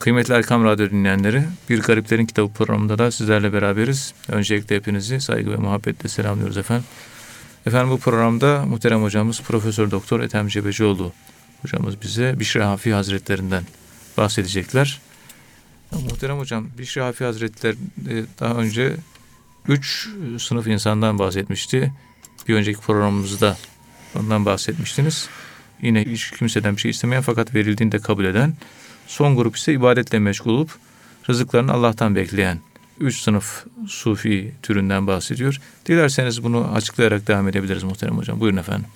Kıymetli Erkam Radyo dinleyenleri, Bir Gariplerin Kitabı programında da sizlerle beraberiz. Öncelikle hepinizi saygı ve muhabbetle selamlıyoruz efendim. Efendim bu programda muhterem hocamız Profesör Doktor Ethem Cebecioğlu hocamız bize Bişri Hafi Hazretlerinden bahsedecekler. Muhterem hocam Bişri Hafi Hazretleri e, daha önce üç sınıf insandan bahsetmişti. Bir önceki programımızda ondan bahsetmiştiniz. Yine hiç kimseden bir şey istemeyen fakat verildiğinde kabul eden. Son grup ise ibadetle meşgul olup rızıklarını Allah'tan bekleyen üç sınıf sufi türünden bahsediyor. Dilerseniz bunu açıklayarak devam edebiliriz muhterem hocam. Buyurun efendim.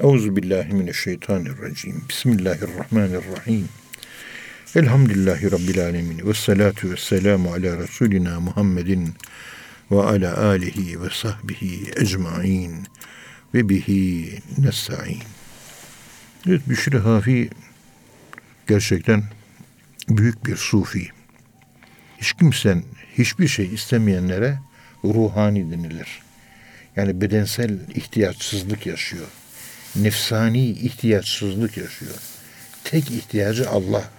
Euzu billahi mineşşeytanirracim. Bismillahirrahmanirrahim. Elhamdülillahi rabbil alamin ve salatu vesselamu ala resulina Muhammedin ve ala alihi ve sahbihi ecmaîn ve bihi nestaîn. Evet Büşri Hafi gerçekten büyük bir sufi. Hiç kimsen hiçbir şey istemeyenlere ruhani denilir. Yani bedensel ihtiyaçsızlık yaşıyor. Nefsani ihtiyaçsızlık yaşıyor. Tek ihtiyacı Allah.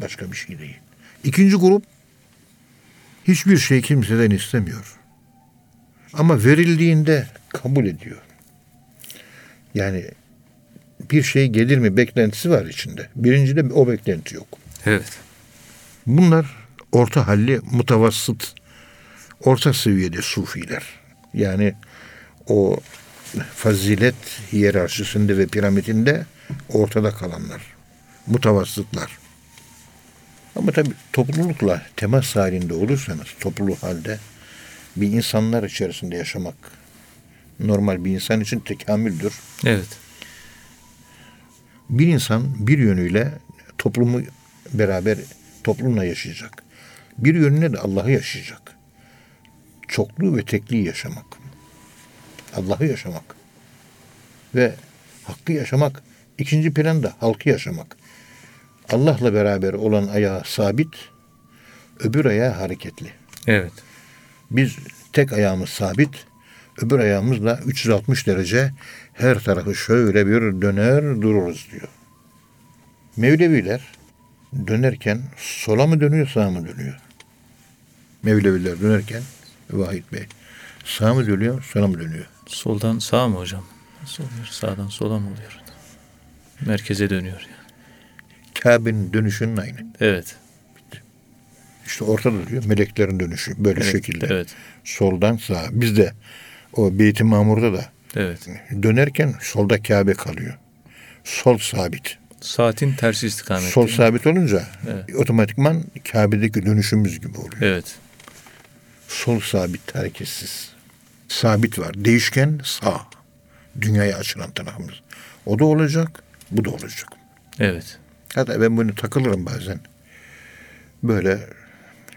Başka bir şey değil. İkinci grup hiçbir şey kimseden istemiyor. Ama verildiğinde kabul ediyor. Yani bir şey gelir mi beklentisi var içinde. Birincide o beklenti yok. Evet. Bunlar orta halli mutavassıt, orta seviyede sufiler. Yani o fazilet hiyerarşisinde ve piramidinde ortada kalanlar. Mutavassıtlar. Ama tabii toplulukla temas halinde olursanız, topluluk halde bir insanlar içerisinde yaşamak normal bir insan için tekamüldür. Evet. Bir insan bir yönüyle toplumu beraber toplumla yaşayacak. Bir yönüne de Allah'ı yaşayacak. Çokluğu ve tekliği yaşamak. Allah'ı yaşamak. Ve hakkı yaşamak. ikinci planda halkı yaşamak. Allah'la beraber olan ayağı sabit, öbür ayağı hareketli. Evet. Biz tek ayağımız sabit, öbür ayağımızla 360 derece her tarafı şöyle bir döner dururuz diyor. Mevleviler dönerken sola mı dönüyor sağa mı dönüyor? Mevleviler dönerken Vahit Bey sağa mı dönüyor sola mı dönüyor? Soldan sağa mı hocam? Nasıl oluyor? Sağdan sola mı oluyor? Merkeze dönüyor yani. Kabe'nin dönüşünün aynı. Evet. İşte ortada duruyor meleklerin dönüşü böyle Evet, şekilde. Evet. Soldan sağa. Bizde o Beyt-i Mamur'da da Evet. dönerken solda Kabe kalıyor. Sol sabit. Saatin tersi istikamette. Sol sabit olunca Evet. otomatikman Kabe'deki dönüşümüz gibi oluyor. Evet. Sol sabit hareketsiz. Sabit var. Değişken sağ. Dünyaya açılan tarafımız. O da olacak, bu da olacak. Evet. Hatta ben bunu takılırım bazen. Böyle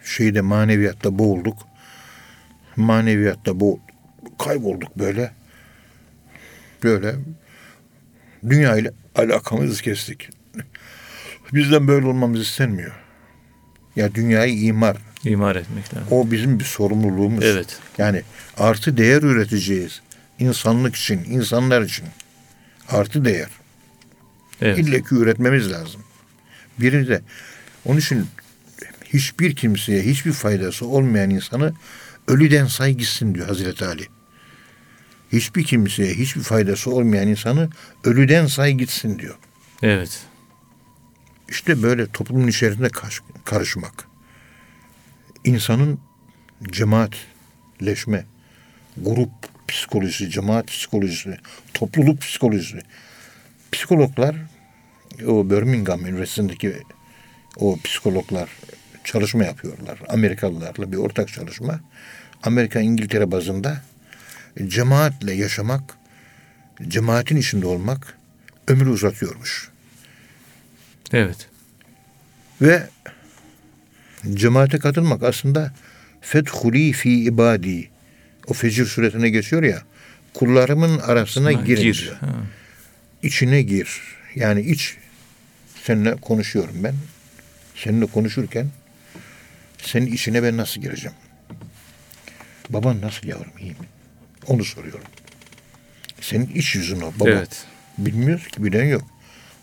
şeyde maneviyatta boğulduk. Maneviyatta boğ kaybolduk böyle. Böyle dünya ile alakamızı kestik. Bizden böyle olmamız istenmiyor. Ya dünyayı imar. İmar etmek lazım. O bizim bir sorumluluğumuz. Evet. Yani artı değer üreteceğiz. İnsanlık için, insanlar için. Artı değer. Evet. İlle ki üretmemiz lazım. Biri de onun için hiçbir kimseye hiçbir faydası olmayan insanı ölüden say gitsin diyor Hazreti Ali. Hiçbir kimseye hiçbir faydası olmayan insanı ölüden say gitsin diyor. Evet. İşte böyle toplumun içerisinde karışmak. İnsanın cemaatleşme, grup psikolojisi, cemaat psikolojisi, topluluk psikolojisi. Psikologlar o Birmingham Üniversitesi'ndeki o psikologlar çalışma yapıyorlar. Amerikalılarla bir ortak çalışma. Amerika İngiltere bazında cemaatle yaşamak, cemaatin içinde olmak ömrü uzatıyormuş. Evet. Ve cemaate katılmak aslında fethuli fi ibadi. O Fecir suretine geçiyor ya. Kullarımın arasına Ha, girin Gir. Ha. İçine gir. Yani iç. Seninle konuşuyorum ben. Seninle konuşurken senin içine ben nasıl gireceğim? Baban nasıl yavrum iyi mi? Onu soruyorum. Senin iç yüzün o. Baba. Evet. Bilmiyoruz ki bilen yok.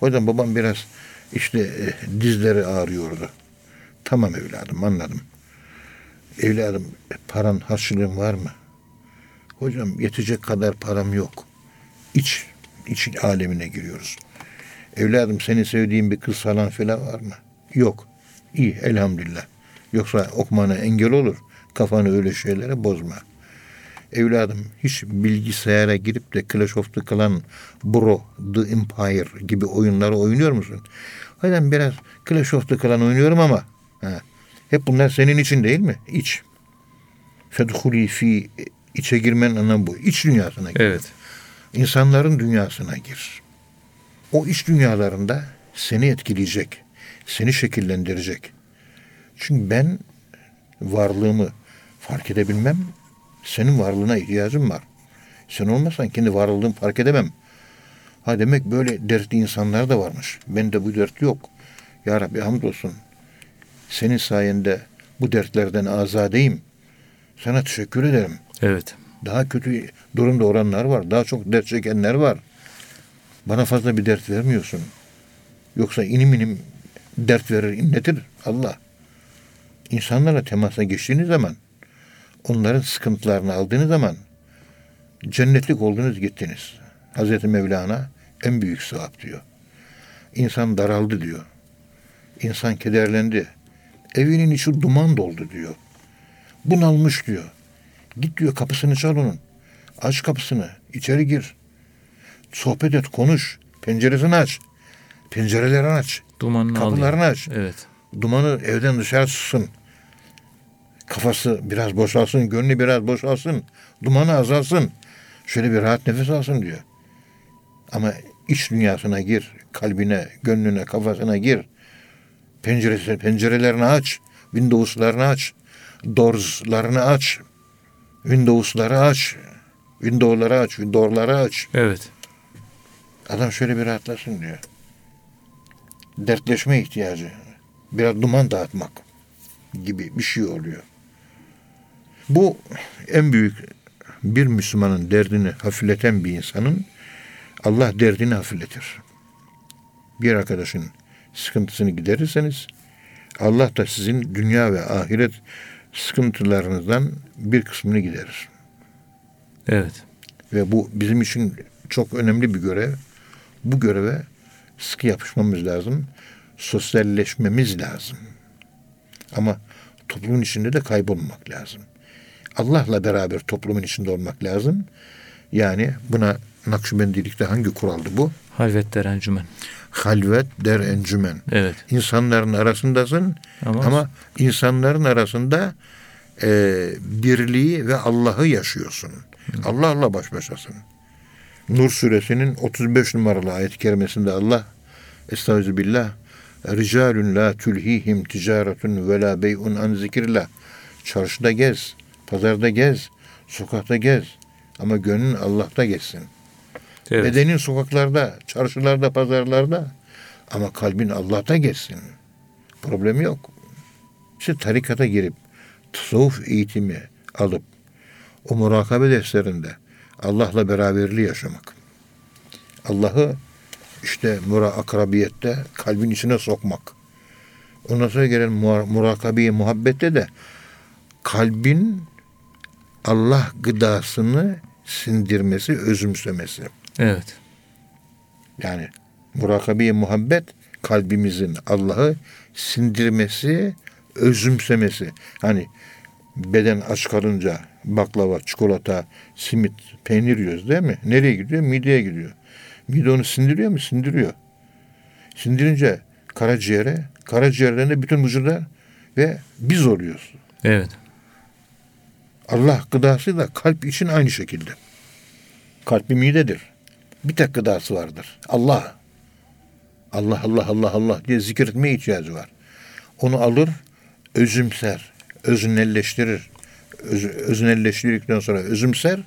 O yüzden babam biraz işte e, dizleri ağrıyordu. Tamam evladım anladım. Evladım paran harçlığın var mı? Hocam yetecek kadar param yok. İç, iç alemine giriyoruz. Evladım senin sevdiğin bir kız falan filan var mı? Yok. İyi elhamdülillah. Yoksa okumana engel olur. Kafanı öyle şeylere bozma. Evladım hiç bilgisayara girip de Clash of the Clan, Bro, The Empire gibi oyunları oynuyor musun? Hocam biraz Clash of the Clan oynuyorum ama ha, hep bunlar senin için değil mi? İç. Fedhuli fi içe girmen anlamı bu. İç dünyasına gir. Evet. İnsanların dünyasına gir. O iç dünyalarında seni etkileyecek, seni şekillendirecek. Çünkü ben varlığımı fark edebilmem, senin varlığına ihtiyacım var. Sen olmasan kendi varlığımı fark edemem. Ha demek böyle dertli insanlar da varmış. Bende bu dert yok. Ya Rabbi hamdolsun. Senin sayende bu dertlerden azadeyim. Sana teşekkür ederim. Evet. Daha kötü durumda olanlar var. Daha çok dert çekenler var. Bana fazla bir dert vermiyorsun. Yoksa inim inim dert verir, inletir Allah. İnsanlarla temasa geçtiğiniz zaman, onların sıkıntılarını aldığınız zaman cennetlik oldunuz gittiniz. Hazreti Mevlana en büyük sevap diyor. İnsan daraldı diyor. İnsan kederlendi. Evinin içi duman doldu diyor. Bunalmış diyor. Git diyor kapısını çal onun. Aç kapısını. içeri gir. Sohbet et, konuş. Penceresini aç. Pencerelerini aç. Dumanını. Kapılarını aç. Evet. Dumanı evden dışarı çıksın. Kafası biraz boşalsın, gönlü biraz boşalsın. Dumanı azalsın. Şöyle bir rahat nefes alsın diyor. Ama iç dünyasına gir. Kalbine, gönlüne, kafasına gir. Penceresi, pencerelerini aç. Windows'larını aç. Doors'larını aç. Windows'ları aç. Windows'ları aç. Windows'ları aç. Evet. Adam şöyle bir rahatlasın diyor. Dertleşme ihtiyacı. Biraz duman dağıtmak gibi bir şey oluyor. Bu en büyük bir Müslümanın derdini hafifleten bir insanın Allah derdini hafifletir. Bir arkadaşın sıkıntısını giderirseniz Allah da sizin dünya ve ahiret sıkıntılarınızdan bir kısmını giderir. Evet. Ve bu bizim için çok önemli bir görev. Bu göreve sıkı yapışmamız lazım. Sosyalleşmemiz lazım. Ama toplumun içinde de kaybolmamak lazım. Allah'la beraber toplumun içinde olmak lazım. Yani buna Nakşibendilikte hangi kuraldı bu? Halvet deren cümen. Halvet der encümen. Evet. İnsanların arasındasın Ama, ama insanların arasında e, birliği ve Allah'ı yaşıyorsun. Allah'la baş başasın. Nur suresinin 35 numaralı ayet-i kerimesinde Allah Estağfirullah Ricalun la tulhihim ticaretun ve la bey'un an zikrillah. Çarşıda gez, pazarda gez, sokakta gez. Ama gönlün Allah'ta geçsin. evet. Bedenin sokaklarda, çarşılarda, pazarlarda. Ama kalbin Allah'ta geçsin. Problemi yok. İşte tarikata girip tasavvuf eğitimi alıp o murakabe derslerinde Allah'la beraberliği yaşamak. Allah'ı işte mura akrabiyette kalbin içine sokmak. Ondan sonra gelen mu- murakabeyi muhabbette de kalbin Allah gıdasını sindirmesi, özümsemesi. Evet. Yani murakabe muhabbet kalbimizin Allah'ı sindirmesi, özümsemesi. Hani beden aç kalınca baklava, çikolata, simit, peynir yiyoruz değil mi? Nereye gidiyor? Mideye gidiyor. Mide onu sindiriyor mu? Sindiriyor. Sindirince karaciğere, karaciğerden de bütün vücuda ve biz oluyoruz. Evet. Allah gıdası da kalp için aynı şekilde. Kalp bir midedir. Bir tek gıdası vardır. Allah. Allah Allah Allah Allah diye zikretmeye ihtiyacı var. Onu alır, özümser, öznelleştirir. Öz, öznelleştirdikten sonra özümser,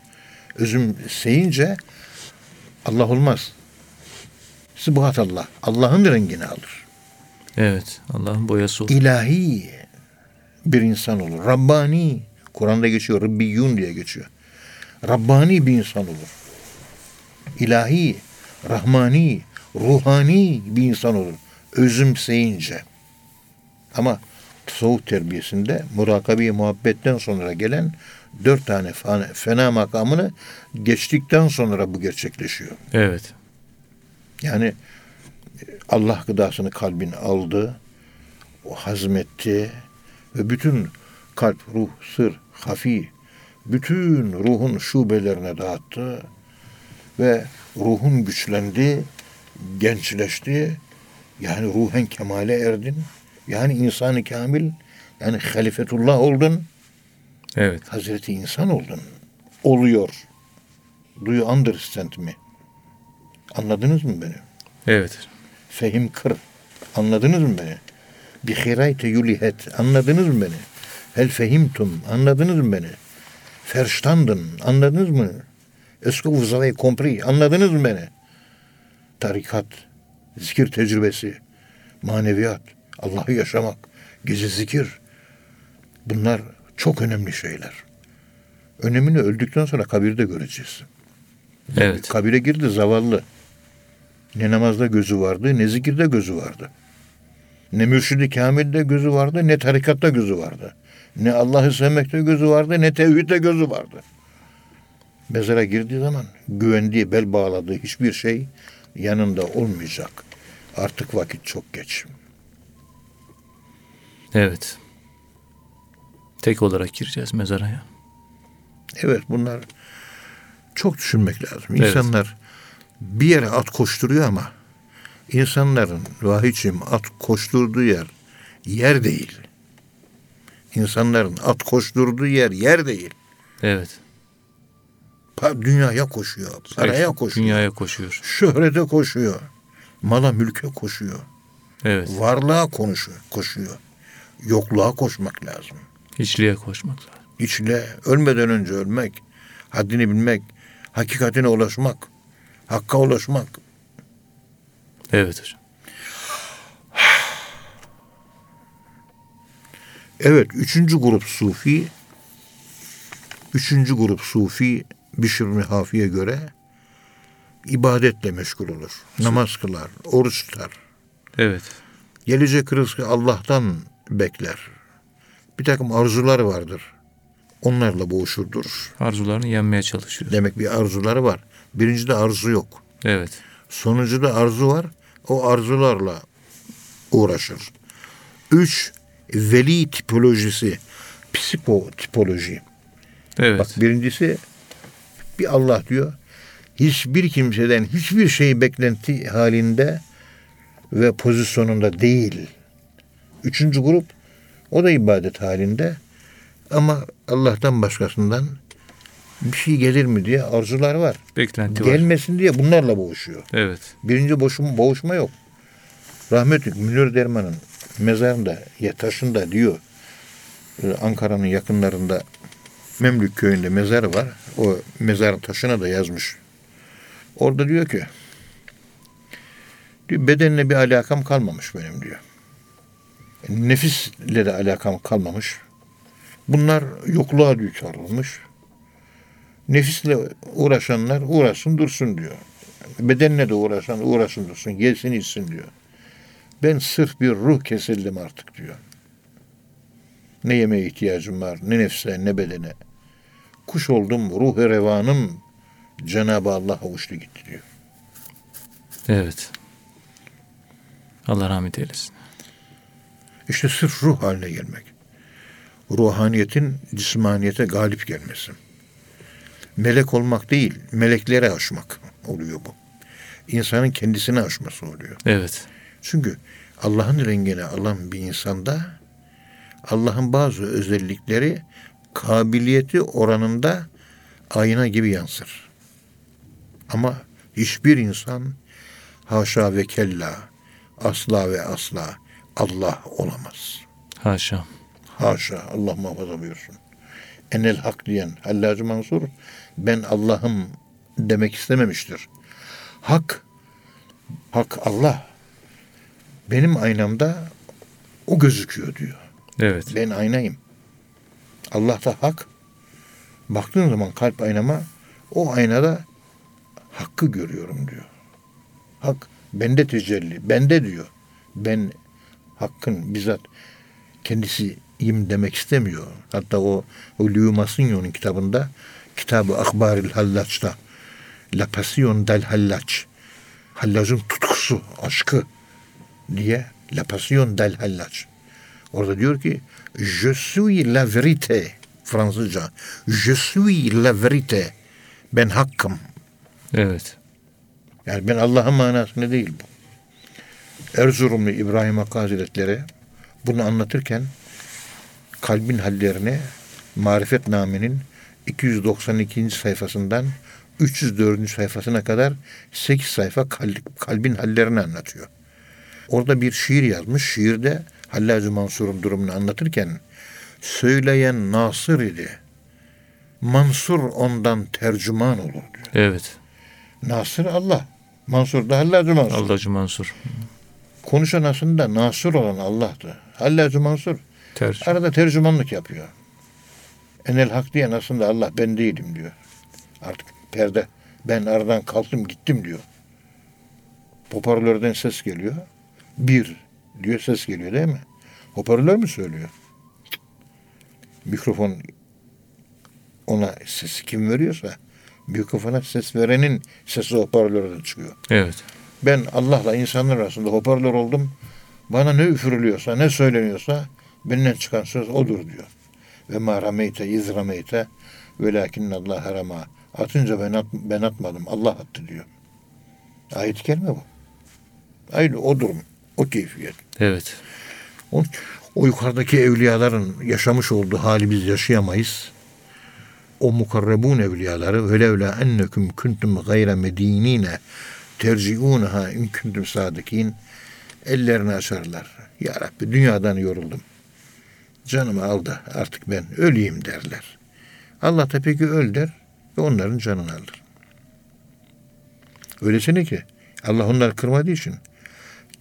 özümseyince Allah olmaz. Sıbhat Allah. Allah'ın rengini alır. Evet. Allah'ın boyası olur. ilahi bir insan olur. Rabbani. Kur'an'da geçiyor. Rabbiyun diye geçiyor. Rabbani bir insan olur. İlahi, rahmani, ruhani bir insan olur. özümseyince. Ama tasavvuf terbiyesinde murakabi muhabbetten sonra gelen dört tane fena, fena makamını geçtikten sonra bu gerçekleşiyor. Evet. Yani Allah gıdasını kalbin aldı, o hazmetti ve bütün kalp, ruh, sır, hafi, bütün ruhun şubelerine dağıttı ve ruhun güçlendi, gençleşti. Yani ruhen kemale erdin. Yani insanı kamil, yani halifetullah oldun. Evet. Hazreti insan oldun. Oluyor. Do you understand me? Anladınız mı beni? Evet. Fehim kır. Anladınız mı beni? Bi hirayte yulihet. Anladınız mı beni? Hel fehimtum. Anladınız mı beni? Verstanden. Anladınız mı? Que vous avez compris? Anladınız mı beni? Tarikat, zikir tecrübesi, maneviyat, Allah'ı yaşamak, gece zikir. Bunlar çok önemli şeyler. Önemini öldükten sonra kabirde göreceğiz. Evet. Kabire girdi zavallı. Ne namazda gözü vardı, ne zikirde gözü vardı. Ne mürşidi kamilde gözü vardı, ne tarikatta gözü vardı. Ne Allah'ı sevmekte gözü vardı, ne tevhidde gözü vardı. Mezara girdiği zaman güvendiği, bel bağladığı hiçbir şey yanında olmayacak. Artık vakit çok geç. Evet. Tek olarak gireceğiz mezara ya. Evet bunlar çok düşünmek lazım. Evet. İnsanlar bir yere at koşturuyor ama insanların vahiyçim at koşturduğu yer yer değil. İnsanların at koşturduğu yer yer değil. Evet. Pa- Dünyaya koşuyor, paraya koşuyor, Dünyaya koşuyor. şöhrete koşuyor, mala mülke koşuyor, Evet. varlığa konuşuyor, koşuyor. Yokluğa koşmak lazım. Hiçliğe koşmak lazım. İçle ölmeden önce ölmek, haddini bilmek, hakikatine ulaşmak, hakka ulaşmak. Evet hocam. Evet, üçüncü grup sufi, üçüncü grup sufi Bişr-i Hafi'ye göre ibadetle meşgul olur. Namaz kılar, oruç tutar. Evet. Gelecek rızkı Allah'tan bekler. Bir takım arzuları vardır. Onlarla boğuşur durur. Arzularını yenmeye çalışıyor. Demek bir arzuları var. Birincide arzu yok. Evet. Sonuncuda arzu var. O arzularla uğraşır. Üç, veli tipolojisi. Psikotipoloji. Evet. Bak birincisi bir Allah diyor. Hiçbir kimseden hiçbir şey beklenti halinde ve pozisyonunda değil. Üçüncü grup o da ibadet halinde ama Allah'tan başkasından bir şey gelir mi diye arzular var. Beklenti var. Gelmesin diye bunlarla boğuşuyor. Evet. Birinci boşum, boğuşma yok. Rahmetli Münir Derman'ın mezarında, ya taşında diyor, e, Ankara'nın yakınlarında Memlük köyünde mezarı var. O mezarın taşına da yazmış. Orada diyor ki, diyor, bedenle bir alakam kalmamış benim diyor. Nefisle de alakam kalmamış. Bunlar yokluğa düçar olmuş. Nefisle uğraşanlar uğraşsın dursun diyor. Bedenle de uğraşan uğraşsın dursun, yesin içsin diyor. Ben sırf bir ruh kesildim artık diyor. Ne yemeğe ihtiyacım var, ne nefse, ne bedene. Kuş oldum, ruh revanım Cenab-ı Allah'a uçtu gitti diyor. Evet. Allah rahmet eylesin. İşte sırf ruh haline gelmek. Ruhaniyetin cismaniyete galip gelmesi. Melek olmak değil, meleklere aşmak oluyor bu. İnsanın kendisine aşması oluyor. Evet. Çünkü Allah'ın rengini alan bir insanda Allah'ın bazı özellikleri kabiliyeti oranında ayna gibi yansır. Ama hiçbir insan haşa ve kella asla ve asla Allah olamaz. Haşa. Haşa Allah muhafaza buyursun. Enel hak diyen Hallacı Mansur ben Allah'ım demek istememiştir. Hak, hak Allah. Benim aynamda o gözüküyor diyor. Evet. Ben aynayım. Allah da hak. Baktığın zaman kalp aynama o aynada hakkı görüyorum diyor. Hak bende tecelli, bende diyor. Ben hakkın bizzat kendisiyim demek istemiyor. Hatta o, Louis Massignon'un kitabında kitabı Akbaril Hallaç'ta La Passion del Hallaç Hallacın tutkusu, aşkı diye La Passion del Hallaç. Orada diyor ki Je suis la vérité Fransızca. Je suis la vérité. Ben hakkım. Evet. Yani ben Allah'ın manasını değil bu. Erzurumlu İbrahim Hakkı Hazretleri bunu anlatırken kalbin hallerini Marifet Nami'nin 292. sayfasından 304. sayfasına kadar 8 sayfa kalbin hallerini anlatıyor. Orada bir şiir yazmış. Şiirde Hallacı Mansur'un durumunu anlatırken söyleyen Nasır idi. Mansur ondan tercüman olur diyor. Evet. Nasır Allah. Mansur da Hallacı Mansur. Allah'cı Mansur. Konuşan aslında Nasır olan Allah'tı. Hallacı Mansur Tercih. arada tercümanlık yapıyor. Enel hak diyen aslında Allah ben değilim diyor. Artık perde ben aradan kalktım gittim diyor. Hoparlörden ses geliyor. Bir diyor ses geliyor değil mi? Hoparlör mü söylüyor? Mikrofon ona sesi kim veriyorsa mikrofona ses verenin sesi hoparlörden çıkıyor. Evet. Ben Allah'la insanlar arasında hoparlör oldum. Bana ne üfürülüyorsa, ne söyleniyorsa benden çıkan söz odur diyor. Ve ma rameyte iz rameyte velakin Allah harama. Atınca ben, at, ben atmadım. Allah attı diyor. Ayet-i kerime bu. Aynı o durum. O keyfiyet. Evet. O, o yukarıdaki evliyaların yaşamış olduğu hali biz yaşayamayız. O mukarrebun evliyaları velevla enneküm kuntum gayre medinine terciunaha in kuntum sadikin ellerini açarlar. Ya Rabbi dünyadan yoruldum. Canımı al da artık ben öleyim derler. Allah da peki öl der ve onların canını alır. Öylesine ki Allah onları kırmadığı için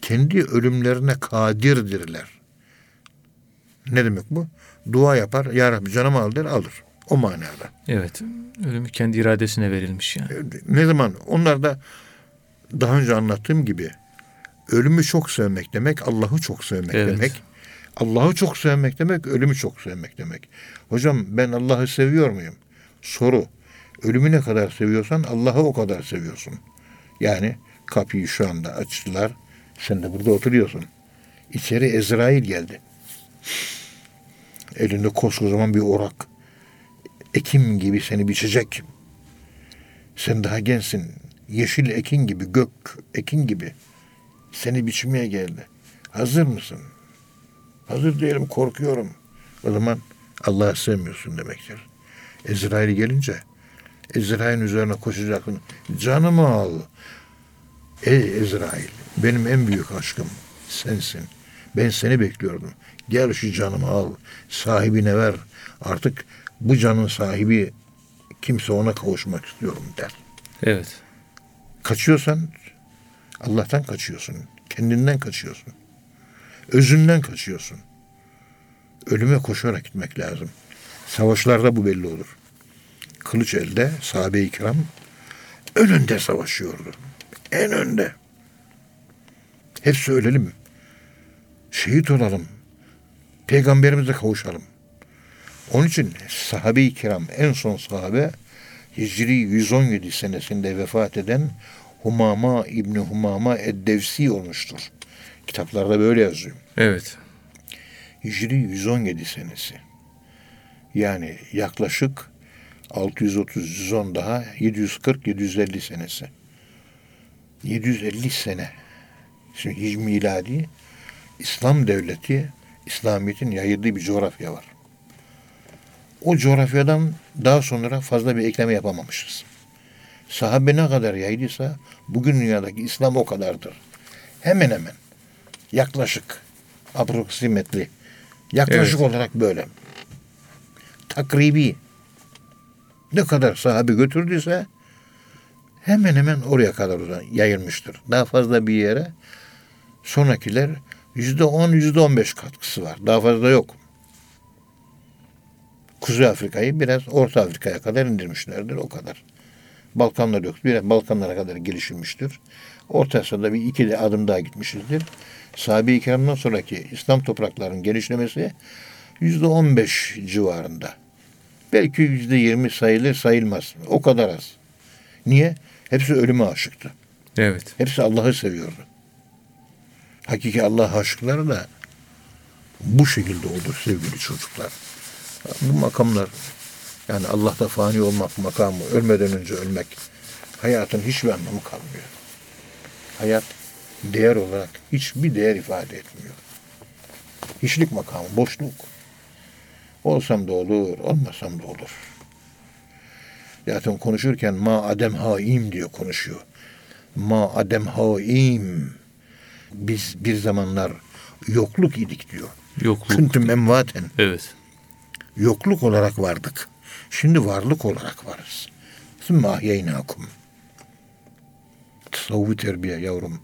kendi ölümlerine kadirdirler. Ne demek bu? Dua yapar, Ya Rabbi canımı al der, alır. O manada. Evet. Ölümü kendi iradesine verilmiş yani. Ne zaman? Onlar da daha önce anlattığım gibi ölümü çok sevmek demek, Allah'ı çok sevmek Evet. demek. Allah'ı çok sevmek demek, ölümü çok sevmek demek. Hocam ben Allah'ı seviyor muyum? Soru. Ölümü ne kadar seviyorsan Allah'ı o kadar seviyorsun. Yani kapıyı şu anda açtılar. Sen de burada oturuyorsun. İçeri Ezrail geldi. Elinde koskocaman bir orak. Ekim gibi seni biçecek. Sen daha gençsin. Yeşil ekin gibi, gök ekin gibi. Seni biçmeye geldi. Hazır mısın? Hazır değilim, korkuyorum. O zaman Allah'ı sevmiyorsun demektir. Ezrail gelince Ezrail'in üzerine koşacaksın. Canımı al. Ey Ezrail, benim en büyük aşkım sensin. Ben seni bekliyordum. Gel şu canımı al. Sahibine ver. Artık bu canın sahibi kimse ona kavuşmak istiyorum der. Evet. Kaçıyorsan Allah'tan kaçıyorsun. Kendinden kaçıyorsun. Özünden kaçıyorsun. Ölüme koşarak gitmek lazım. Savaşlarda bu belli olur. Kılıç elde sahabe-i kiram önünde savaşıyordu. En önde. Hep söyleyelim. Şehit olalım. Peygamberimize kavuşalım. Onun için sahabe-i kiram en son sahabe Hicri 117 senesinde vefat eden Humama İbni Humama Eddevsi olmuştur. Kitaplarda böyle yazıyor. Evet. Hicri 117 senesi. Yani yaklaşık 630 110 daha 740 750 senesi. 750 sene. Şimdi hiç miladi İslam devleti İslamiyet'in yayıldığı bir coğrafya var. O coğrafyadan daha sonra fazla bir ekleme yapamamışız. Sahabe ne kadar yaydıysa bugün dünyadaki İslam o kadardır. Hemen hemen. Yaklaşık. Aproksimetli. Yaklaşık Evet. olarak böyle. Takribi. Ne kadar sahabe götürdüyse hemen hemen oraya kadar uzan- yayılmıştır. Daha fazla bir yere sonrakiler yüzde on, yüzde on beş katkısı var. Daha fazla yok. Kuzey Afrika'yı biraz Orta Afrika'ya kadar indirmişlerdir o kadar. Balkanlar yok. Biraz Balkanlara kadar gelişilmiştir. Ortasında bir iki de adım daha gitmişizdir. Sahabe-i sonraki İslam topraklarının genişlemesi yüzde on beş civarında. Belki yüzde yirmi sayılır sayılmaz. O kadar az. Niye? Hepsi ölüme aşıktı. Evet. Hepsi Allah'ı seviyordu. Hakiki Allah aşıkları da bu şekilde olur sevgili çocuklar. Bu makamlar yani Allah'ta fani olmak makamı, ölmeden önce ölmek hayatın hiçbir anlamı kalmıyor. Hayat değer olarak hiçbir değer ifade etmiyor. Hiçlik makamı, boşluk. Olsam da olur, olmasam da olur. Zaten konuşurken ma adem haim diyor konuşuyor. Ma adem haim. Biz bir zamanlar yokluk idik diyor. Yokluk. Küntüm emvaten. Evet. Yokluk olarak vardık. Şimdi varlık olarak varız. Sümme ahyeynakum. Tasavvufi terbiye yavrum.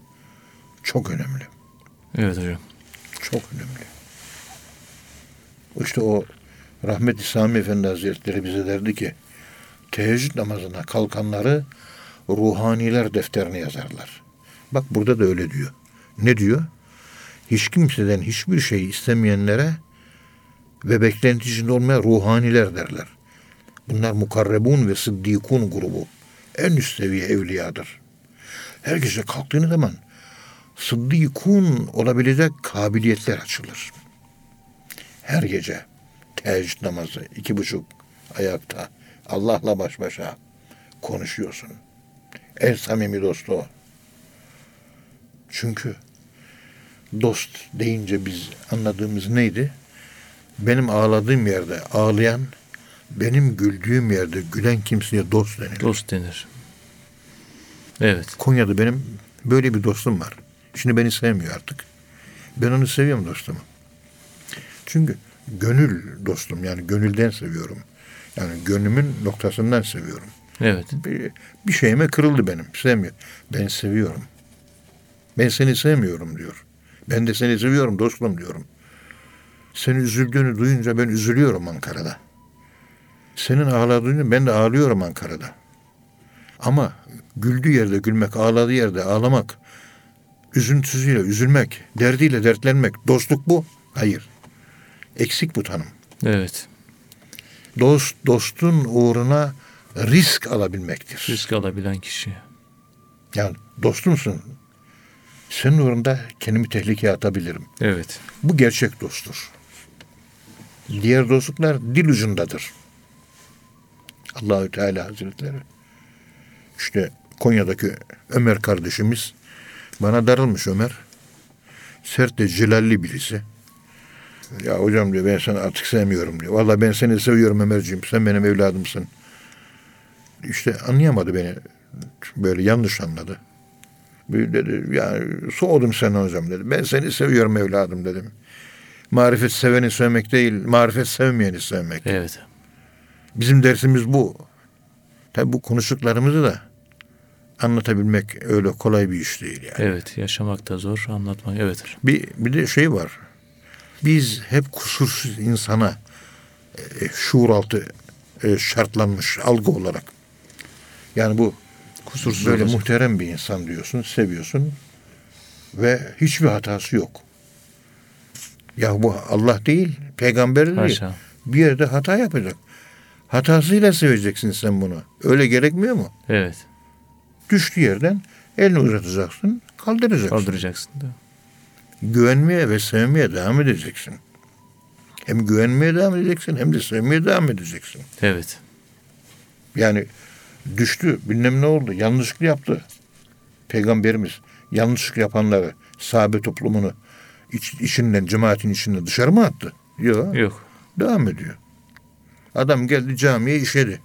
Çok önemli. Evet hocam. Çok önemli. İşte o rahmetli Sami Efendi Hazretleri bize derdi ki teheccüd namazına kalkanları ruhaniler defterine yazarlar. Bak burada da öyle diyor. Ne diyor? Hiç kimseden hiçbir şey istemeyenlere ve beklenti içinde olmayan ruhaniler derler. Bunlar mukarrebun ve sıddikun grubu. En üst seviye evliyadır. Her gece kalktığın zaman sıddikun olabilecek kabiliyetler açılır. Her gece teheccüd namazı iki buçuk ayakta Allah'la baş başa konuşuyorsun. En samimi dostu o. Çünkü dost deyince biz anladığımız neydi? Benim ağladığım yerde ağlayan, benim güldüğüm yerde gülen kimseye dost denir. Dost denir. Evet. Konya'da benim böyle bir dostum var. Şimdi beni sevmiyor artık. Ben onu seviyorum dostumu. Çünkü gönül dostum yani gönülden seviyorum. Yani gönlümün noktasından seviyorum. Evet. Bir, bir şeyime kırıldı benim. Sevmiyor. Ben seviyorum. Ben seni sevmiyorum diyor. Ben de seni seviyorum dostum diyorum. Senin üzüldüğünü duyunca ben üzülüyorum Ankara'da. Senin ağladığını ben de ağlıyorum Ankara'da. Ama güldüğü yerde gülmek, ağladığı yerde ağlamak, üzüntüsüyle üzülmek, derdiyle dertlenmek, dostluk bu. Hayır. Eksik bu tanım. Evet. Dost, dostun uğruna risk alabilmektir. Risk alabilen kişi. Yani dostumsun. Senin uğrunda kendimi tehlikeye atabilirim. Evet. Bu gerçek dosttur. Diğer dostluklar dil ucundadır. Allahü Teala Hazretleri. İşte Konya'daki Ömer kardeşimiz bana darılmış Ömer. Sert de celalli birisi. Ya hocam diyor ben seni artık sevmiyorum diyor. Vallahi ben seni seviyorum Ömerciğim. Sen benim evladımsın. İşte anlayamadı beni. Böyle yanlış anladı. Bir dedi yani soğudum senden hocam dedi. Ben seni seviyorum evladım dedim. Marifet seveni sevmek değil, marifet sevmeyeni sevmek. Evet. Bizim dersimiz bu. Tabi bu konuştuklarımızı da anlatabilmek öyle kolay bir iş değil yani. Evet. Yaşamak da zor. Anlatmak. Evet. Bir, bir de şey var. Biz hep kusursuz insana e, şuur altı e, şartlanmış algı olarak. Yani bu Kusursuz böyle olacak. muhterem bir insan diyorsun, seviyorsun ve hiçbir hatası yok. Ya bu Allah değil, peygamber değil. Haşa. Bir yerde hata yapacak. Hatasıyla seveceksin sen bunu. Öyle gerekmiyor mu? Evet. Düştüğü yerden elini uzatacaksın, kaldıracaksın. Kaldıracaksın da. Güvenmeye ve sevmeye devam edeceksin. Hem güvenmeye devam edeceksin hem de sevmeye devam edeceksin. Evet. Yani düştü, bilmem ne oldu, yanlışlık yaptı. Peygamberimiz yanlışlık yapanları, sahabe toplumunu iç, içinden, cemaatin içinden dışarı mı attı? Yok. Yok. Devam ediyor. Adam geldi camiye işedi.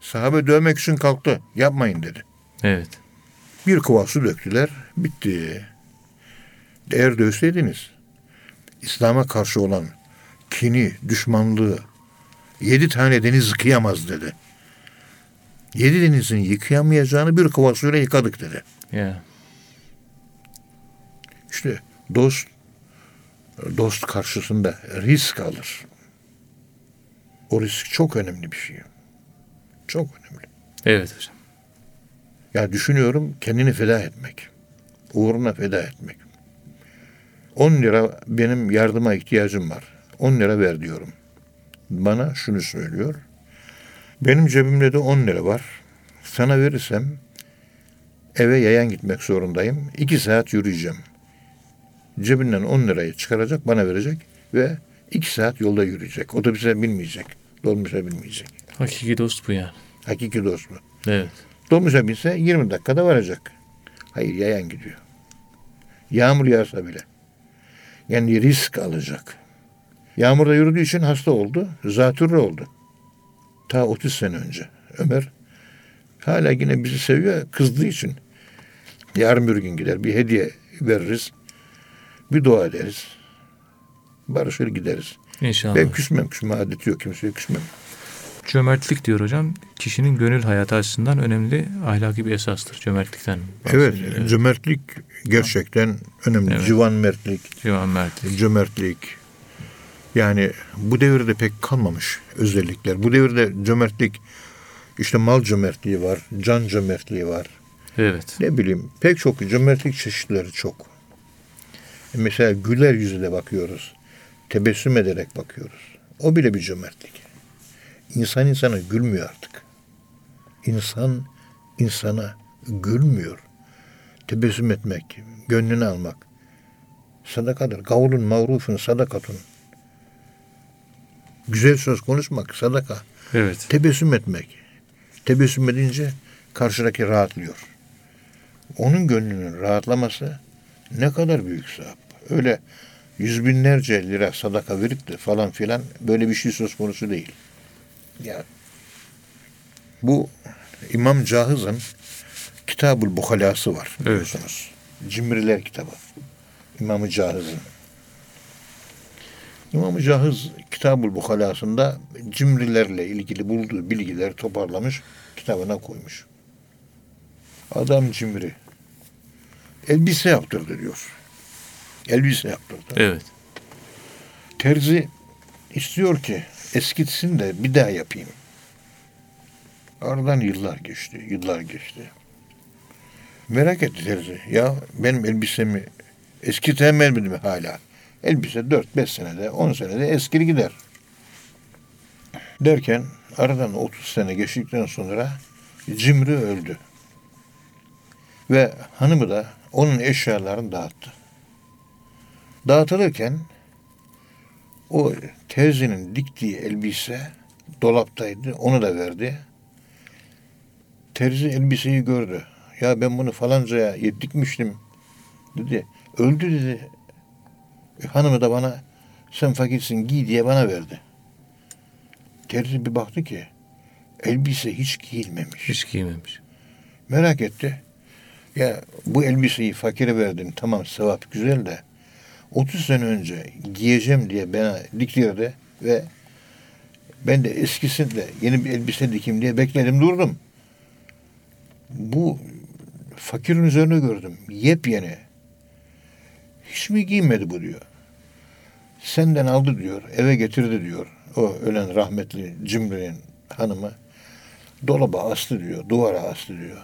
Sahabe dövmek için kalktı. Yapmayın dedi. Evet. Bir kova su döktüler. Bitti. Eğer dövseydiniz İslam'a karşı olan kini, düşmanlığı yedi tane deniz yıkayamaz dedi. Yedi denizin yıkayamayacağını bir kova suyla yıkadık dedi. Ya. İşte dost dost karşısında risk alır. O risk çok önemli bir şey. Çok önemli. Evet hocam. Ya düşünüyorum kendini feda etmek. Uğruna feda etmek. 10 lira benim yardıma ihtiyacım var. 10 lira ver diyorum. Bana şunu söylüyor. Benim cebimde de 10 lira var. Sana verirsem eve yayan gitmek zorundayım. 2 saat yürüyeceğim. Cebinden 10 lirayı çıkaracak, bana verecek ve 2 saat yolda yürüyecek. Otobüse binmeyecek. Dolmuşa binmeyecek. Hakiki dost bu yani. Hakiki dost bu. Evet. Dolmuşa binse 20 dakikada varacak. Hayır yayan gidiyor. Yağmur yağsa bile. Yani risk alacak. Yağmurda yürüdüğü için hasta oldu. Zatürre oldu. Ta 30 sene önce. Ömer hala yine bizi seviyor kızdığı için. Yarın bir gün gider bir hediye veririz. Bir dua ederiz. Barışır gideriz. İnşallah. Ben küsmem. Küsme adeti yok. Kimseye küsmem. Cömertlik diyor hocam. Kişinin gönül hayatı açısından önemli ahlaki bir esastır. Cömertlikten. Evet. Cömertlik gerçekten önemli. Evet. Civan mertlik. Civan mertlik. cömertlik. Yani bu devirde pek kalmamış özellikler. Bu devirde cömertlik işte mal cömertliği var, can cömertliği var. Evet. Ne bileyim pek çok cömertlik çeşitleri çok. Mesela güler yüzüne bakıyoruz. Tebessüm ederek bakıyoruz. O bile bir cömertlik. İnsan insana gülmüyor artık. İnsan insana gülmüyor. Tebessüm etmek, gönlünü almak sadakadır. Kavlun mavrufun sadakatun. Güzel söz konuşmak sadaka. Evet. Tebessüm etmek. Tebessüm edince karşıdaki rahatlıyor. Onun gönlünün rahatlaması ne kadar büyük sevap. Öyle yüz binlerce lira sadaka verip de falan filan böyle bir şey söz konusu değil. Ya bu İmam Cahız'ın Kitabul Buhalası var biliyorsunuz. Cimriler kitabı. İmam-ı Cahız'ın. İmam-ı Cahız Kitabul Buhalasında cimrilerle ilgili bulduğu bilgileri toparlamış, kitabına koymuş. Adam cimri. Elbise yaptırdı diyor. Elbise yaptırdı. Evet. Terzi istiyor ki eskitsin de bir daha yapayım. Aradan yıllar geçti, yıllar geçti. Merak etti terzi. Ya benim elbisemi eskitemedi mi hala? Elbise 4-5 senede, 10 senede eskir gider. Derken aradan 30 sene geçtikten sonra Cimri öldü. Ve hanımı da onun eşyalarını dağıttı. Dağıtılırken o terzinin diktiği elbise dolaptaydı. Onu da verdi. Terzi elbiseyi gördü. Ya ben bunu falancaya dikmiştim dedi. Öldü dedi. E, hanımı da bana sen fakirsin giy diye bana verdi. Terzi bir baktı ki elbise hiç giyilmemiş. Hiç giymemiş. Merak etti. Ya bu elbiseyi fakire verdin tamam sevap güzel de 30 sene önce giyeceğim diye bana diktirdi ve ben de eskisinde yeni bir elbise dikeyim diye bekledim durdum. Bu fakirin üzerine gördüm. Yepyeni. Hiç mi giymedi bu diyor. Senden aldı diyor. Eve getirdi diyor. O ölen rahmetli Cimri'nin hanımı. Dolaba astı diyor. Duvara astı diyor.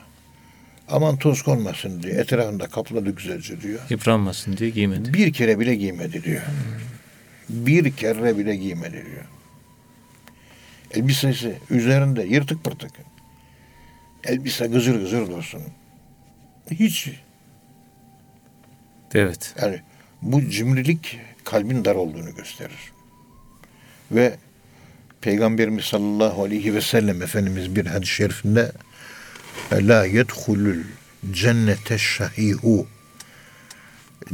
Aman toz konmasın diye. Etrafında kapladı güzelce diyor. Yıpranmasın diye giymedi. Bir kere bile giymedi diyor. Bir kere bile giymedi diyor. Elbisesi üzerinde yırtık pırtık. Elbise gızır gızır dursun. Hiç Evet. yani bu cimrilik kalbin dar olduğunu gösterir. Ve Peygamberimiz sallallahu aleyhi ve sellem Efendimiz bir hadis-i şerifinde La yedhulul cennete şahihu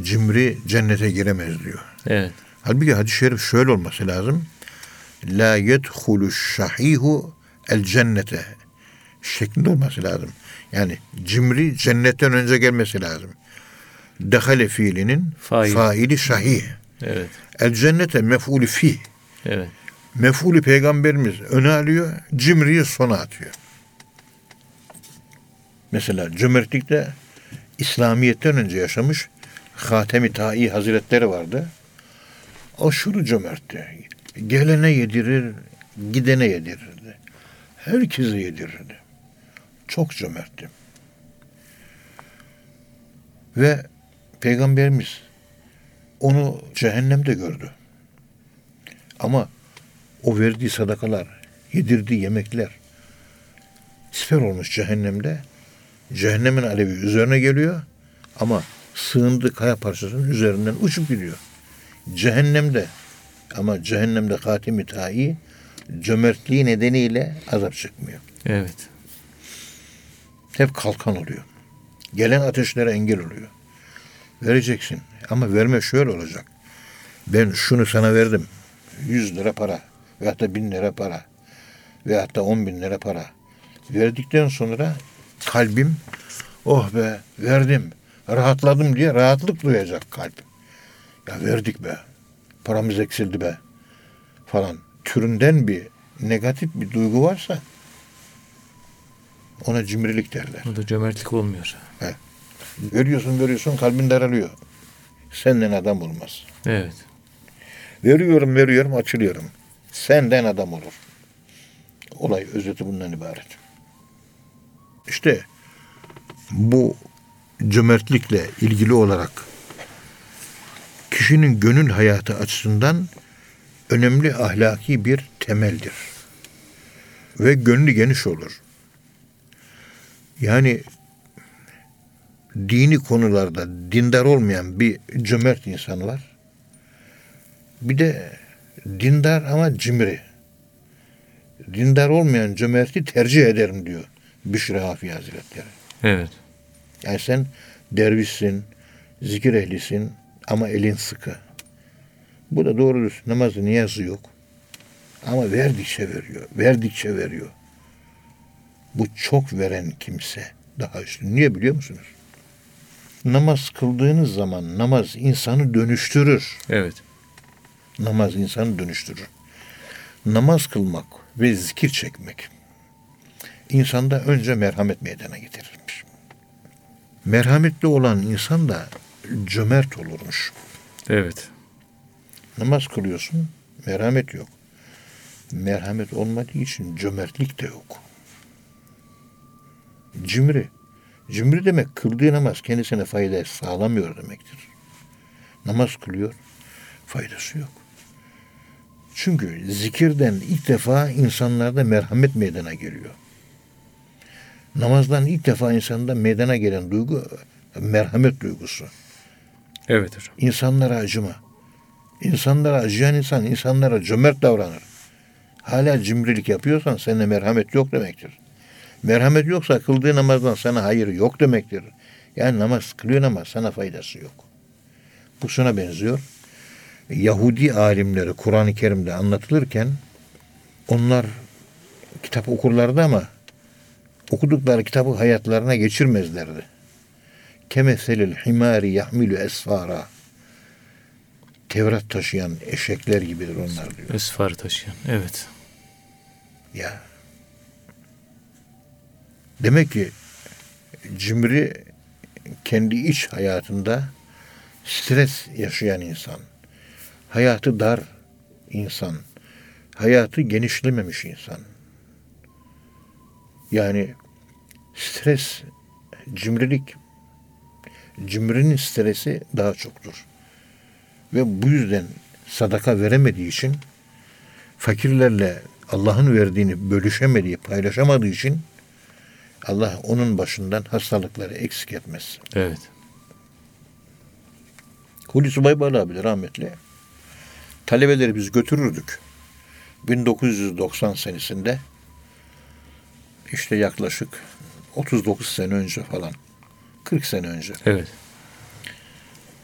Cimri cennete giremez diyor. Evet. Halbuki hadis-i şerif şöyle olması lazım. La yedhulu şahihu el cennete şeklinde olması lazım. Yani cimri cennetten önce gelmesi lazım. Dehale fiilinin Fail. faili şahih. Evet. El cennete mef'ulü fi. Evet. Mef'ulü peygamberimiz öne alıyor, cimriyi sona atıyor. Mesela cömertlikte İslamiyet'ten önce yaşamış Hatemi Tai Hazretleri vardı. Aşırı cömertti. Gelene yedirir, gidene yedirirdi. Herkese yedirirdi. Çok cömertti. Ve Peygamberimiz onu cehennemde gördü. Ama o verdiği sadakalar, yedirdiği yemekler siper olmuş cehennemde. Cehennemin alevi üzerine geliyor ama sığındığı kaya parçasının üzerinden uçup gidiyor. Cehennemde ama cehennemde Hatim-i Ta'i cömertliği nedeniyle azap çıkmıyor. Evet. Hep kalkan oluyor. Gelen ateşlere engel oluyor. Vereceksin ama verme şöyle olacak. Ben şunu sana verdim. 100 lira para veyahut da 1000 lira para veyahut da 10 bin lira para. Verdikten sonra kalbim oh be verdim rahatladım diye rahatlık duyacak kalp. Ya verdik be paramız eksildi be falan türünden bir negatif bir duygu varsa ona cimrilik derler. O da cömertlik olmuyor. Veriyorsun veriyorsun kalbin daralıyor. Senden adam olmaz. Evet. Veriyorum veriyorum açılıyorum. Senden adam olur. Olay özeti bundan ibaret. İşte bu cömertlikle ilgili olarak kişinin gönül hayatı açısından önemli ahlaki bir temeldir. Ve gönlü geniş olur. Yani dini konularda dindar olmayan bir cömert insan var. Bir de dindar ama cimri. Dindar olmayan cömerti tercih ederim diyor Büşra Hafi Hazretleri. Evet. Yani sen dervişsin, zikir ehlisin ama elin sıkı. Bu da doğru düz namazı niyazı yok. Ama verdikçe veriyor, verdikçe veriyor. Bu çok veren kimse daha üstün. Niye biliyor musunuz? Namaz kıldığınız zaman namaz insanı dönüştürür. Evet. Namaz insanı dönüştürür. Namaz kılmak ve zikir çekmek insanda önce merhamet meydana getirirmiş. Merhametli olan insan da cömert olurmuş. Evet. Namaz kılıyorsun, merhamet yok. Merhamet olmadığı için cömertlik de yok. Cimri. Cimri demek kıldığı namaz kendisine fayda sağlamıyor demektir. Namaz kılıyor, faydası yok. Çünkü zikirden ilk defa insanlarda merhamet meydana geliyor. Namazdan ilk defa insanda meydana gelen duygu merhamet duygusu. Evet hocam. İnsanlara acıma. İnsanlara acıyan insan insanlara cömert davranır. Hala cimrilik yapıyorsan seninle merhamet yok demektir. Merhamet yoksa kıldığı namazdan sana hayır yok demektir. Yani namaz kılıyor ama sana faydası yok. Bu şuna benziyor. Yahudi alimleri Kur'an-ı Kerim'de anlatılırken onlar kitap okurlardı ama okudukları kitabı hayatlarına geçirmezlerdi. Kemeselil himari yahmilu esfara. Tevrat taşıyan eşekler gibidir onlar diyor. Esfar taşıyan. Evet. Ya. Demek ki cimri kendi iç hayatında stres yaşayan insan. Hayatı dar insan. Hayatı genişlememiş insan. Yani stres, cimrilik, cimrinin stresi daha çoktur. Ve bu yüzden sadaka veremediği için fakirlerle Allah'ın verdiğini bölüşemediği, paylaşamadığı için Allah onun başından hastalıkları eksik etmez. Evet. Hulusi Baybal abi de rahmetli. Talebeleri biz götürürdük. 1990 senesinde işte yaklaşık 39 sene önce falan. 40 sene önce. Evet.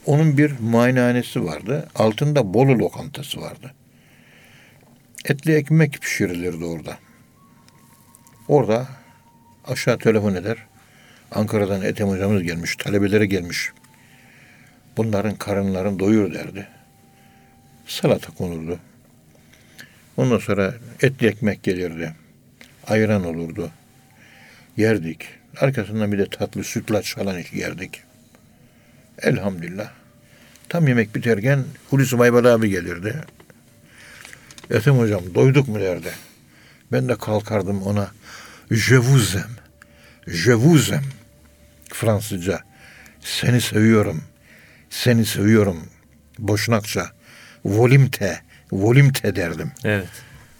Onun bir muayenehanesi vardı. Altında Bolu lokantası vardı. Etli ekmek pişirilirdi orada. Orada aşağı telefon eder. Ankara'dan Ethem hocamız gelmiş, talebelere gelmiş. Bunların karınlarını doyur derdi. Salata konurdu. Ondan sonra etli ekmek gelirdi. Ayran olurdu. Yerdik. Arkasından bir de tatlı sütlaç falan yerdik. Elhamdülillah. Tam yemek biterken Hulusi Baybal abi gelirdi. Ethem hocam doyduk mu derdi. Ben de kalkardım ona je vous aime. Je vous aime. Fransızca. Seni seviyorum. Seni seviyorum. Boşnakça. Volimte. Volimte derdim. Evet.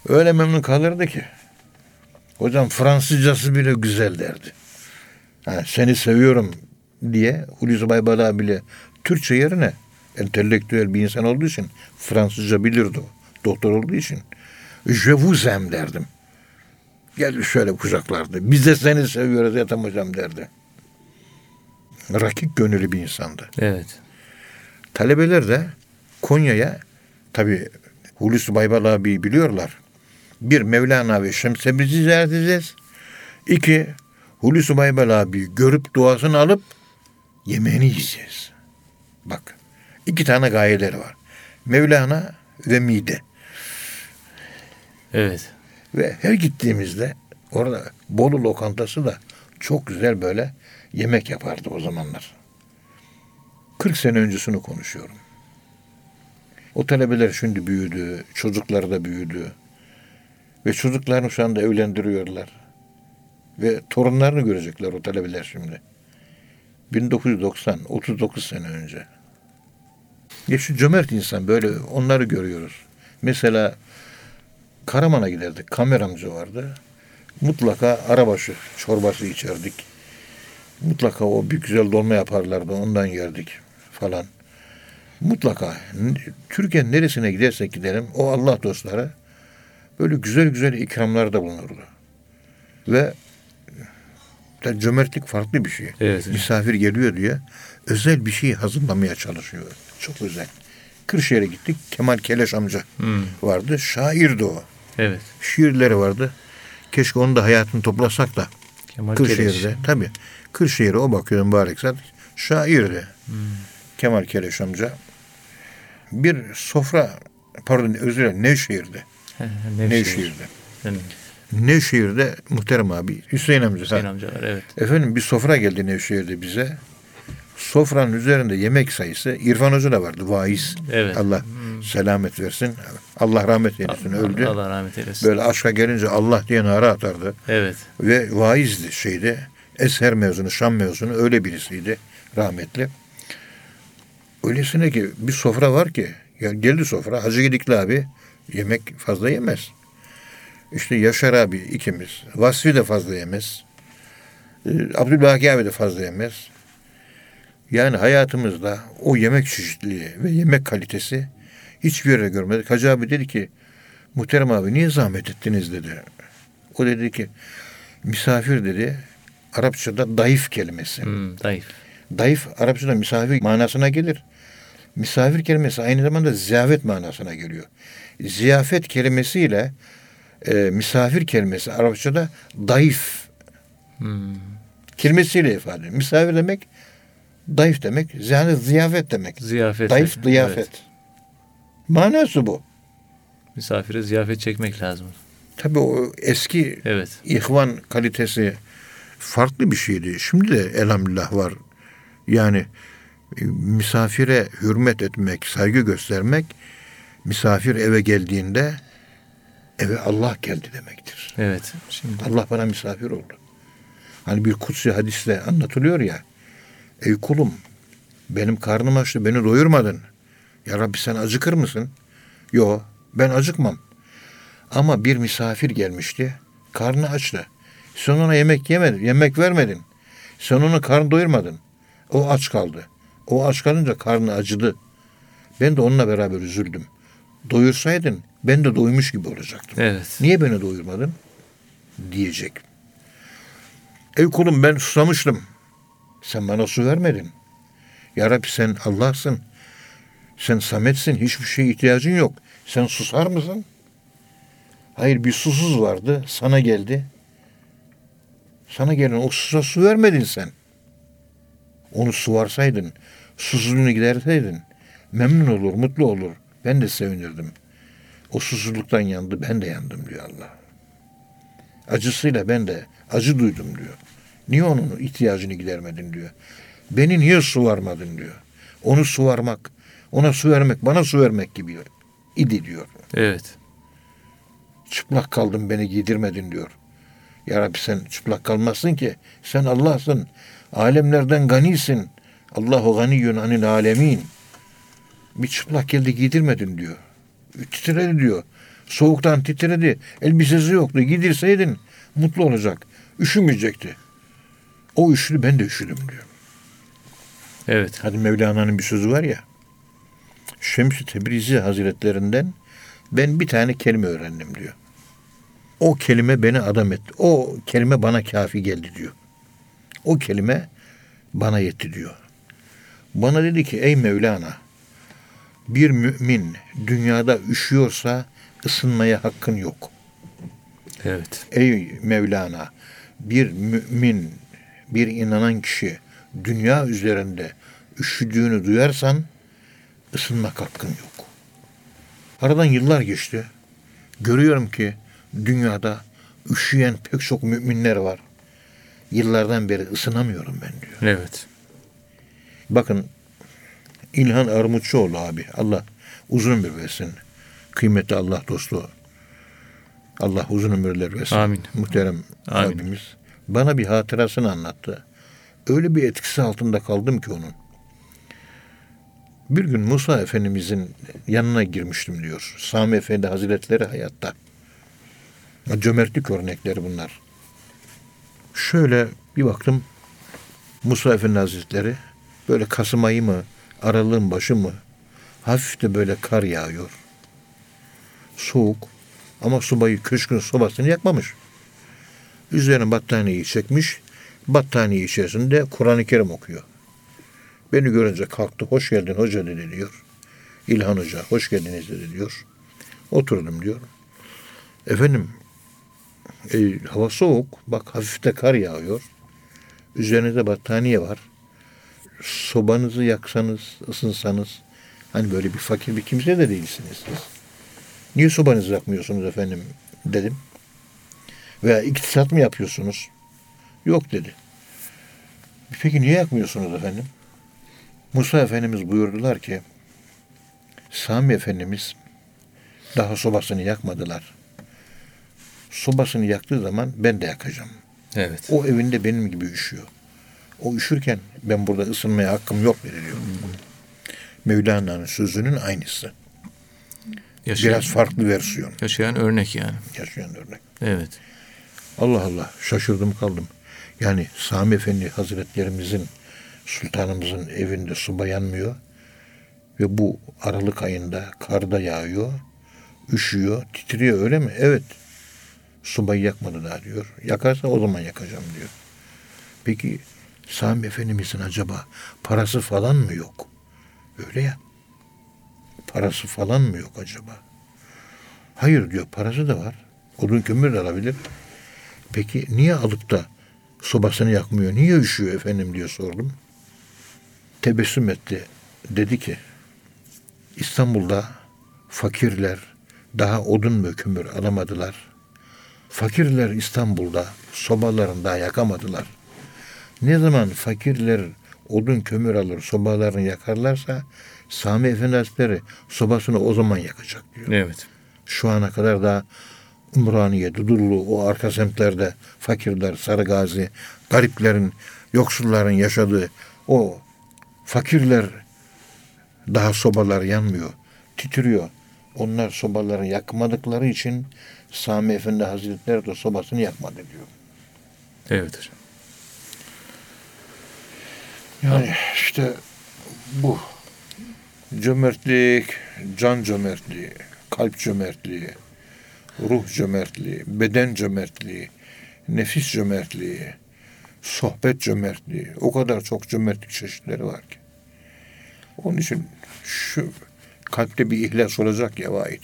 Öyle memnun kalırdı ki. Hocam Fransızcası bile güzel derdi. Ha, seni seviyorum diye Hulusi Baybala bile Türkçe yerine entelektüel bir insan olduğu için Fransızca bilirdi o. Doktor olduğu için. Je vous aime derdim. Gel şöyle kucaklardı. Biz de seni seviyoruz Ethem hocam derdi. Rakip gönüllü bir insandı. Evet. Talebeler de Konya'ya tabi Hulusi Baybal abi biliyorlar. Bir Mevlana ve Şemsebizi ziyaret edeceğiz. İki Hulusi Baybal abi görüp duasını alıp yemeğini yiyeceğiz. Bak iki tane gayeleri var. Mevlana ve mide. Evet. Ve her gittiğimizde orada Bolu lokantası da çok güzel böyle yemek yapardı o zamanlar. 40 sene öncesini konuşuyorum. O talebeler şimdi büyüdü, çocukları da büyüdü. Ve çocuklarını şu anda evlendiriyorlar. Ve torunlarını görecekler o talebeler şimdi. 1990, 39 sene önce. Ya şu cömert insan böyle onları görüyoruz. Mesela Karaman'a giderdik. Kameramcı vardı. Mutlaka arabaşı çorbası içerdik. Mutlaka o bir güzel dolma yaparlardı. Ondan yerdik falan. Mutlaka Türkiye'nin neresine gidersek gidelim o Allah dostları böyle güzel güzel ikramlarda bulunurdu. Ve de cömertlik farklı bir şey. Evet. Misafir geliyor diye özel bir şey hazırlamaya çalışıyor. Çok özel. Kırşehir'e gittik. Kemal Keleş amca Hmm. vardı. Şairdi o. Evet. Şiirleri vardı. Keşke onu da hayatını toplasak da. Kemal. Kırşehir'de. Tabii. Kırşehir'e o bakıyor mübarek zat. Şairdi. Kemal Keleş amca. Bir sofra pardon özür dilerim Nevşehir'de. Nevşehir. Nevşehir'de. Yani Nevşehir'de muhterem abi Hüseyin amca. Hüseyin ha. amcalar evet. Efendim bir sofra geldi Nevşehir'de bize. Sofranın üzerinde yemek sayısı İrfan Hoca da vardı vaiz. Evet. Allah selamet versin. Allah rahmet eylesin öldü. Allah rahmet eylesin. Böyle aşka gelince Allah diye nara atardı. Evet. Ve vaizdi şeyde. Eser mezunu, Şam mezunu öyle birisiydi rahmetli. Öylesine ki bir sofra var ki ya geldi sofra Hacı Gedikli abi yemek fazla yemez. İşte Yaşar abi ikimiz. Vasfi de fazla yemez. Ee, Abdülbaki abi de fazla yemez. Yani hayatımızda o yemek çeşitliliği ve yemek kalitesi hiçbir yere görmedik. Hacı abi dedi ki Muhterem abi niye zahmet ettiniz dedi. O dedi ki misafir dedi Arapçada dayıf kelimesi. Hmm, zayıf. Dayıf Arapçada misafir manasına gelir. Misafir kelimesi aynı zamanda ziyafet manasına geliyor. Ziyafet kelimesiyle e, misafir kelimesi Arapçada dayıf Hmm. kelimesiyle ifade. Misafir demek dayıf demek, yani ziyafet demek. Ziyafet. Dayıf, ziyafet. Evet. Manası bu. Misafire ziyafet çekmek lazım. Tabii o eski Evet. ihvan kalitesi farklı bir şeydi. Şimdi de elhamdülillah var. Yani e, misafire hürmet etmek, saygı göstermek misafir eve geldiğinde eve Allah geldi demektir. Evet. Şimdi Allah bana misafir oldu. Hani bir kutsi hadiste anlatılıyor ya. Ey kulum benim karnım açtı beni doyurmadın. Ya Rabbi sen acıkır mısın? Yo ben acıkmam. Ama bir misafir gelmişti. Karnı açtı. Sen ona yemek yemedin, yemek vermedin. Sen onu karnı doyurmadın. O aç kaldı. O aç kalınca karnı acıdı. Ben de onunla beraber üzüldüm. Doyursaydın ben de doymuş gibi olacaktım. evet. Niye beni doyurmadın? Diyecek. Ey kulum ben susamıştım. Sen bana su vermedin. Ya Rabbi sen Allah'sın. Sen sametsin. Hiçbir şeye ihtiyacın yok. Sen susar mısın? Hayır bir susuz vardı. Sana geldi. Sana gelen o susa su vermedin sen. Onu suvarsaydın, susuzluğunu giderseydin memnun olur, mutlu olur. Ben de sevinirdim. O susuzluktan yandı, ben de yandım diyor Allah. Acısıyla ben de acı duydum diyor. Niye onun ihtiyacını gidermedin diyor. Beni niye su varmadın diyor. Onu su varmak, ona su vermek, bana su vermek gibi idi diyor. Evet. Çıplak kaldım beni giydirmedin diyor. Ya Rabbi sen çıplak kalmazsın ki. Sen Allah'sın. Alemlerden ganisin. Allahu ganiyyun anil alemin. Bir çıplak geldi giydirmedin diyor. Titredi diyor. Soğuktan titredi. Elbisesi yoktu. Giydirseydin mutlu olacak. Üşümeyecekti. O üşüdü ben de üşüdüm diyor. Evet. Hadi Mevlana'nın bir sözü var ya. Şems-i Tebrizi Hazretlerinden ben bir tane kelime öğrendim diyor. O kelime beni adam etti. O kelime bana kafi geldi diyor. O kelime bana yetti diyor. Bana dedi ki ey Mevlana bir mümin dünyada üşüyorsa ısınmaya hakkın yok. Evet. Ey Mevlana bir mümin bir inanan kişi dünya üzerinde üşüdüğünü duyarsan ısınmak hakkın yok. Aradan yıllar geçti. Görüyorum ki dünyada üşüyen pek çok müminler var. Yıllardan beri ısınamıyorum ben diyor. Evet. Bakın İlhan Armutçuoğlu abi. Allah uzun ömür versin. Kıymetli Allah dostu. Allah uzun ömürler versin. Amin. Muhterem Amin. abimiz. Bana bir hatırasını anlattı. Öyle bir etkisi altında kaldım ki onun. Bir gün Musa Efendimizin yanına girmiştim diyor. Sami Efendi Hazretleri hayatta. Cömertlik örnekleri bunlar. Şöyle bir baktım Musa Efendi Hazretleri böyle Kasım ayı mı, aralığın başı mı hafif de böyle kar yağıyor. Soğuk ama subayı köşkün sobasını yakmamış. Üzerine battaniyeyi çekmiş. Battaniye içerisinde Kur'an-ı Kerim okuyor. Beni görünce kalktı. Hoş geldin hoca dedi diyor. İlhan Hoca hoş geldiniz dedi diyor. Oturdum diyor. Efendim e, hava soğuk. Bak hafif de kar yağıyor. Üzerinizde battaniye var. Sobanızı yaksanız, ısınsanız hani böyle bir fakir bir kimse de değilsiniz siz. Niye sobanızı yakmıyorsunuz efendim dedim. Veya iktisat mı yapıyorsunuz? Yok dedi. Peki niye yakmıyorsunuz efendim? Musa Efendimiz buyurdular ki Sami Efendimiz daha sobasını yakmadılar. Sobasını yaktığı zaman ben de yakacağım. Evet. O evinde benim gibi üşüyor. O üşürken ben burada ısınmaya hakkım yok veriliyor. Mevlana'nın sözünün aynısı. Yaşayan, Biraz farklı versiyon. yaşayan örnek yani. Yaşayan örnek. Evet. Allah Allah şaşırdım kaldım. Yani Sami Efendi Hazretlerimizin sultanımızın evinde soba yanmıyor ve bu Aralık ayında karda yağıyor, üşüyor, titriyor öyle mi? Evet. Sobayı yakmadı daha diyor. Yakarsa o zaman yakacağım diyor. Peki Sami Efendimizin acaba parası falan mı yok? Öyle ya. Parası falan mı yok acaba? Hayır diyor parası da var. Odun kömür de alabilir. Peki niye alıp da sobasını yakmıyor? Niye üşüyor efendim diye sordum. Tebessüm etti. Dedi ki İstanbul'da fakirler daha odun ve kömür alamadılar. Fakirler İstanbul'da sobalarını daha yakamadılar. Ne zaman fakirler odun kömür alır sobalarını yakarlarsa Sami Efendi Hazretleri sobasını o zaman yakacak diyor Evet. şu ana kadar da Umraniye, Dudullu, o arka semtlerde fakirler, Sarıgazi, gariplerin, yoksulların yaşadığı o fakirler daha sobalar yanmıyor, titriyor. Onlar sobaları yakmadıkları için Sami Efendi Hazretleri de sobasını yakmadı diyor. Evet hocam. Yani işte bu cömertlik, can cömertliği, kalp cömertliği, ruh cömertliği, beden cömertliği, nefis cömertliği, sohbet cömertliği. O kadar çok cömertlik çeşitleri var ki. Onun için şu kalpte bir ihlas olacak ya vahid.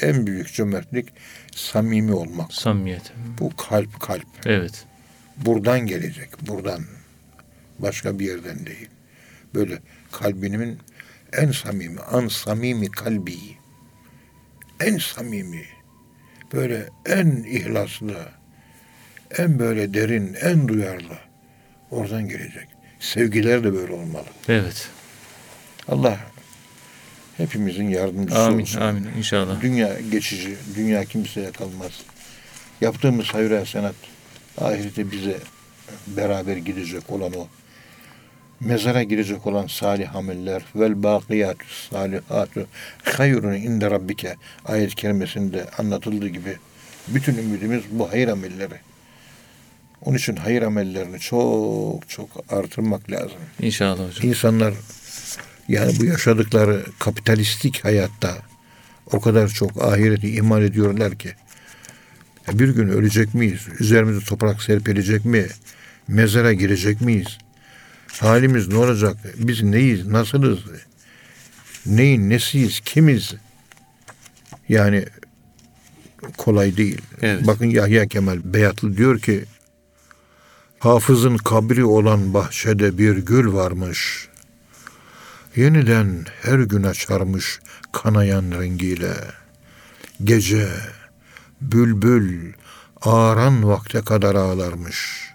En büyük cömertlik samimi olmak. Samimiyet. Bu kalp kalp. Evet. Buradan gelecek. Buradan. Başka bir yerden değil. Böyle kalbinin en samimi, an samimi kalbi. En samimi. Böyle en ihlaslı. En böyle derin, en duyarlı. Oradan gelecek. Sevgiler de böyle olmalı. Evet. Allah hepimizin yardımcısı Amin. olsun. Amin. İnşallah. Dünya geçici, dünya kimseye kalmaz. Yaptığımız hayır hasenat ahirete bize beraber gidecek olan o mezara girecek olan salih ameller vel bakiyatü salihatu hayrun inde rabbike ayet kerimesinde anlatıldığı gibi bütün ümidimiz bu hayır amelleri. Onun için hayır amellerini çok çok artırmak lazım. İnşallah hocam. İnsanlar yani bu yaşadıkları kapitalistik hayatta o kadar çok ahireti ihmal ediyorlar ki bir gün ölecek miyiz? Üzerimize toprak serpilecek mi? Mezara girecek miyiz? Halimiz ne olacak? Biz neyiz? Nasılız? Neyin nesiyiz? Kimiz? Yani kolay değil. Evet. Bakın Yahya Kemal Beyatlı diyor ki Hafızın kabri olan bahçede bir gül varmış. Yeniden her gün açarmış kanayan rengiyle. Gece bülbül ağaran vakte kadar ağlarmış.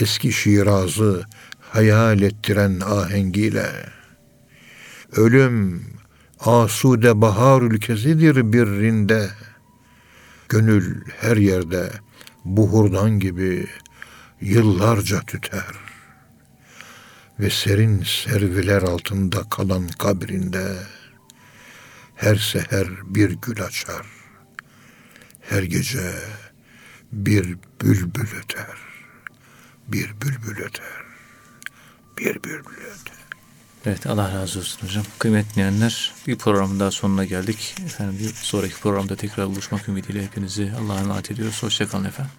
Eski Şiraz'ı hayal ettiren ahengiyle. Ölüm asude bahar ülkesidir birrinde. Gönül her yerde buhurdan gibi yıllarca tüter. Ve serin serviler altında kalan kabrinde her seher bir gül açar. Her gece bir bülbül öter. Bir bülbül öter. Bir bülbül öter. Evet Allah razı olsun hocam. Kıymetli dinleyenler bir programın daha sonuna geldik. Efendim bir sonraki programda tekrar buluşmak ümidiyle hepinizi Allah'a emanet ediyoruz. Hoşçakalın efendim.